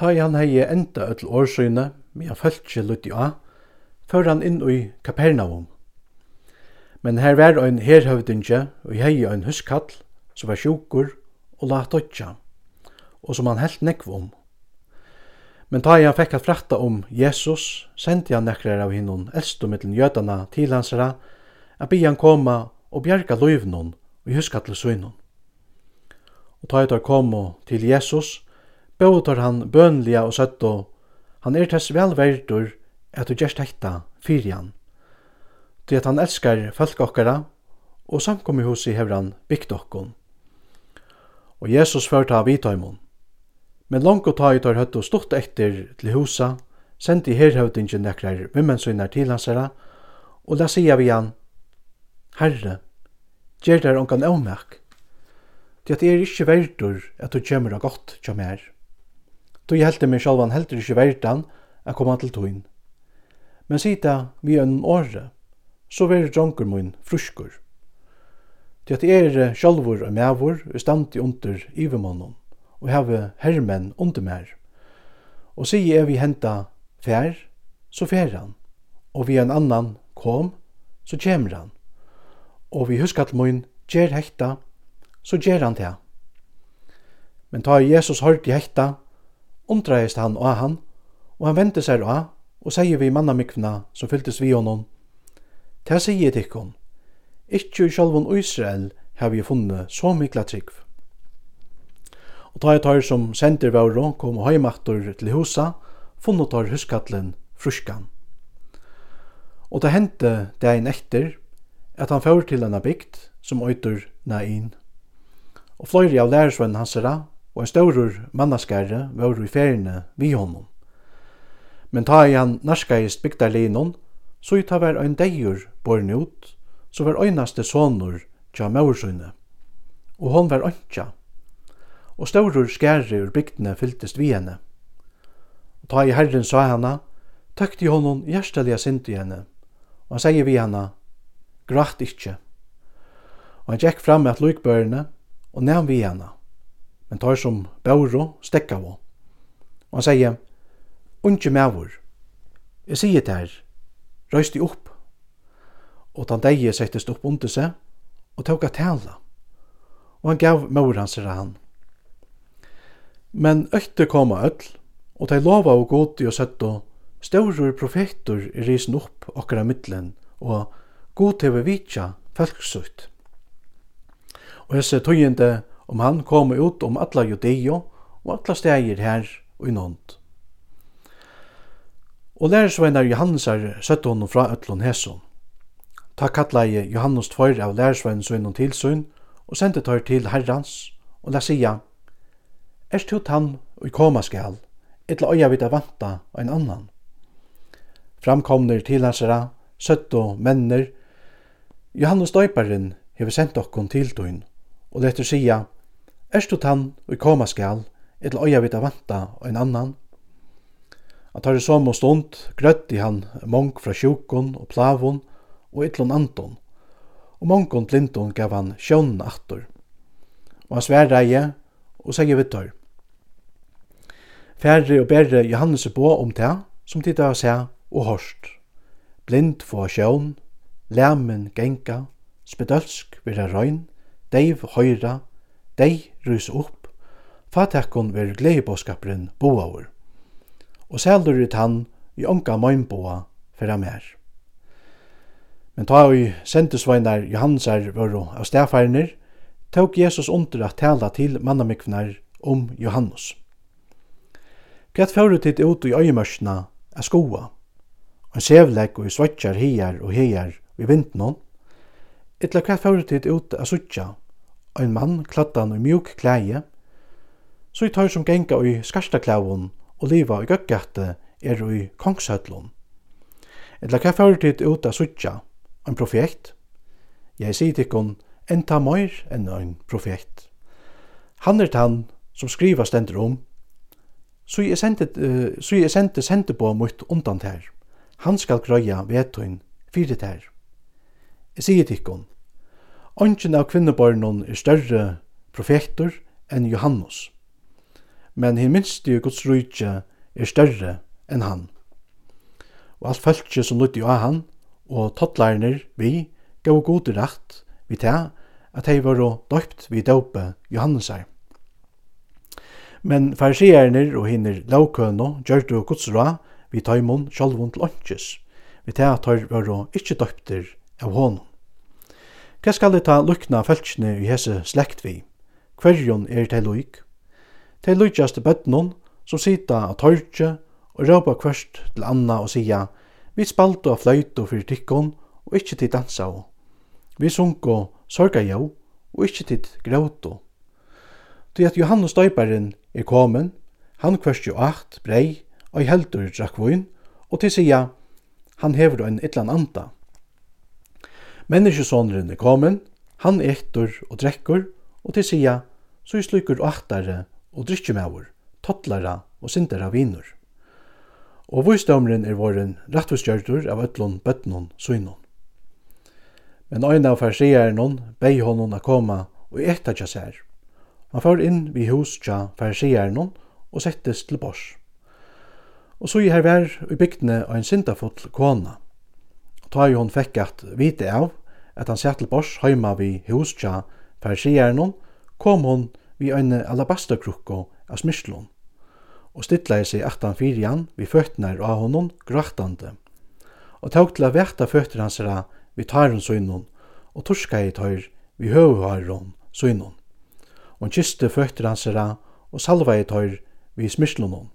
Ta i han hei enda öll årsøyne, han fölkje lutti a, før han inn i Kapernaum. Men her var ein herhøvdinge, og hei ein huskall, som var sjukur og la dodja, og som han helt nekv om. Men ta i han fekk at fratta om Jesus, sendi han nekrar av hinnon eldstu mittlen jødana til hansara, at bi han koma og bjerga løyvnun og huskall til Og ta i tar kom til Jesus, bautar han bønliga og søtto, han er tess velverdur at du gjerst hekta fyrir han. Til at han elskar folk okkara, og samkommi hos i hevran bygd okkon. Og Jesus førta av vitaimon. Men langt og ta i tar høttu stort etter til husa, sendi herhøvdingen nekrar vimmensynar til hansara, og la sia vi han, Herre, gjer der ongan avmerk, til at er ikkje verdur at du kjemur av godt kjemmer. Då jeg heldte meg sjalvan heldur ikkje verdan a koma til tøyn. Men sida vi en åre, så veri dronkur mun fruskur. Til at er sjalvor og mevur er standi under ivermannen, og heve hermen under mer. Og sige er vi henta fær, så fær han, og vi en annan kom, så kjemr han. Og vi huskat mun gjer hekta, så gjer han til Men ta Jesus hørt i hekta, undreist han og han, og han vente seg av, og sier vi mannamikvna som fylltes vi honom. Ta sier tikkon, ikkje sjálfun Israel har vi funnet så mikla trygg. Og ta et tar som sender våre kom heimaktor til husa, funnet tar huskatlen fruskan. Og det hendte ein etter at han fyrir til hana bygd som øytur Nain. Og fløyri av lærersvenn hans herra og en stórur mannaskare vóru i ferðini við honum. Men ta í hann narskaist bygdarlinon, så i ta var ein deigur born ut, så var einaste sonur tja maursunne. Og hon var øntja. Og stórur skæri ur bygdene fylltest vi henne. Og ta i herren sa hana, tøkti honom hjerteliga sint i henne. Og han sier vi hana, grætt ikkje. Og han gikk fram med lukbørene og nevn vi hana men tar som bauro stekka vo. Og han sier, «Unge mevor, jeg sier der, røyste opp». Og den deie settest opp under seg, og tåk at tala. Og han gav mor hans til han. Men økte koma öll, og de lova og godi og sett og større profetor i risen opp okkara middelen, og god til vi vitja felksutt. Og hese tøyende om han kom ut om alla judeo og alla stegir her og i nånd. Og lærersveinar Johannesar søtte honom fra ötlun hesson. Ta kallaði Johannes tvær av lærersvein sønnen tilsyn og sendte tar til herrans og la sia Er tut han og i koma skal, etla øya vita vanta og en annan. Framkomner til hansara, søtt og menner, Johannes døyparen hever sendt okkon til tøyn og letter sia Erst du tann og koma skal, etter øya vita vanta og en annan. At har i som og stund grøtti han mong fra sjukon og plavon og etlon anton, og mongon blindon gav han sjønnen attor. Og han svær reie og segi vittor. Færre og berre Johannes er på om det som tid av seg og hårst. Blind få sjån, lemen genka, spedølsk vera røyn, deiv høyra, dei rys upp, fatakon ver gleibåskapren boaur. Og seldur ut han i onka møynboa fyrra mer. Men ta i sendesveinar Johansar varu av stafærner, tók Jesus under at tala til mannamikvnar om Johannes. Kvart fóru tit ut i øyemørsna er skoa, og sevleik og i svetsjar hiar og hiar i vintnån, etla kvart fóru tit ut a suttja ein mann kladdan i mjuk klæje, så i tar som genga i skarstaklævun og liva i gøggate er i kongshøtlun. Etla kva fyrir tid ut av suttja, ein profet? Jeg sier tikkun, enta meir enn ein profet. Han er tann som skriva stendur om, så jeg sendte, uh, så jeg sendte sendebå mot undan her. Han skal grøya vetun fyrir her. Jeg sier tikkun, Ongen av kvinnebarnon er større profetor enn Johannes, men hin minste i Guds rujtje er større enn han. Og alt fölkje som lytte av han, og tattlarner vi, gav god rett vi ta, at hei var døypt vi døpe Johannesar. Men farisierner og hinner laukøno gjør du Guds rå vi taimon sjálvund lunches, vi ta at hei var ikkje døypter av honom. Hva skal det ta lukna fölkene i hese slekt vi? Hverjon er det luk? Det lukjast bøtnon som sita av torgje og råpa kvørst til Anna og sia, vi spalto av fløyto fyrir tikkon og ikkje til dansa og. Vi sunko sorga jo og ikkje til gråto. Til at Johannes Døyparen er komin, han kvørst jo acht brei og heldur drakvoin og til sia, han hever en illan anda. Menneskesåneren er kommet, han ektor og drekker, og til sida, så er slukker åktare og drikkjumæver, tottlare og sindere av viner. Og vissdomeren er våren rettvisgjørter av øtlån, bøtnån, søgnån. Men øyne av farsieren bei honom a koma og etta tja sær. Han får inn vi hus tja farsieren og settes til bors. Og så i her vær i bygdene av en sindafull kona. Ta jo hon fekk at vite av at han sett til bors heima vi hustja farsierne, kom hon vi øyne alabasterkrukko av smyslun, og stittleie seg aftan fyrjan vi føtnar av honom grattande, og tåg til a vekta føtter hans ra vi tarun søgnon, og torska i tøyr vi hon søgnon. Og han kiste føtter hans ra og salva i tøyr vi smyslunon.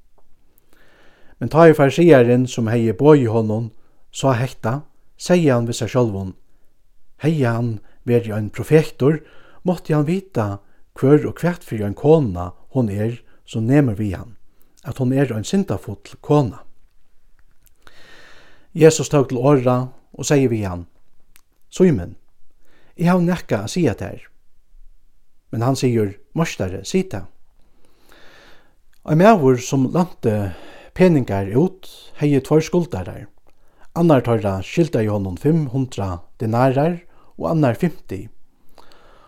Men ta i farsieren som hei boi honom, sa hekta, sier han vid sjolvon Hei han veri ein profektor, måtte han vita hver og hvert fyrir ein kona hon er som nemer vi han, at hon er ein syndafull kona. Jesus tåg til åra og sier vi han, Søymen, jeg har nekka a at der. Men han sier, Mostare, sida. Ein mævur som lante peningar ut, hei tvar skuldarar. Annar tørra skilta i honom 500 dinarar og annar 50.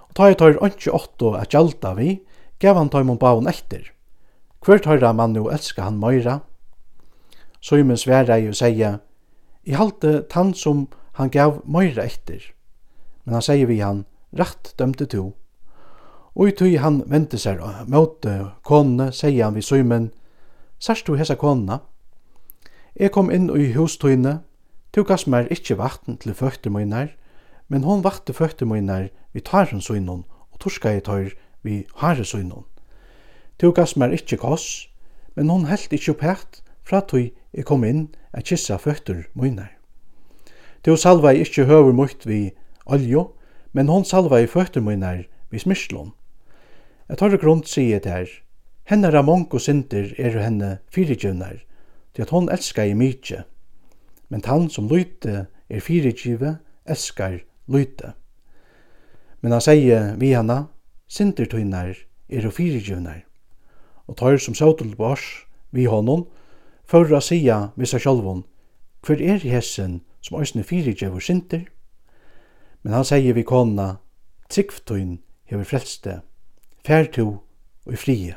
Og ta i tørr ønskje åtto at gjalda vi, gav han tøymon baun etter. Hver tørra man nu elska han møyra. Søymen sværa i å seia, i halte tann som han gav møyra etter. Men han seie vi han, rett dømte to. Og i tøy han vente seg mot konene, seie han vi søymen, sørst du hesa konene? Jeg kom inn i hustøyne, Tu gass mer ikkje vatten til føtter møynar, men hon vatte føtter møynar vi hans søynon, og torska i tar vi har søynon. Tu gass mer ikkje koss, men hon helt ikkje opphett fra tui jeg kom inn a kissa føtter møynar. Tu salva ikkje høver møyt vi oljo, men hon salva i føtter møynar vi smyrslån. Jeg tar det grunt sier det her, henne ramong og synder er henne fyrirgjøvnar, til at hon elskar i mykje, men han som lyte er fyrigive, elskar lyte. Men han sier vi hana, sinter tøynar er og fyrigivnar. Og tøyr som sautul bors, vi honom, for å sia vi seg sjolvon, hver er hessen som òsne fyrigivur sinter? Men han sier vi kona, tryggftøyn hever frelste, fær to og i frie.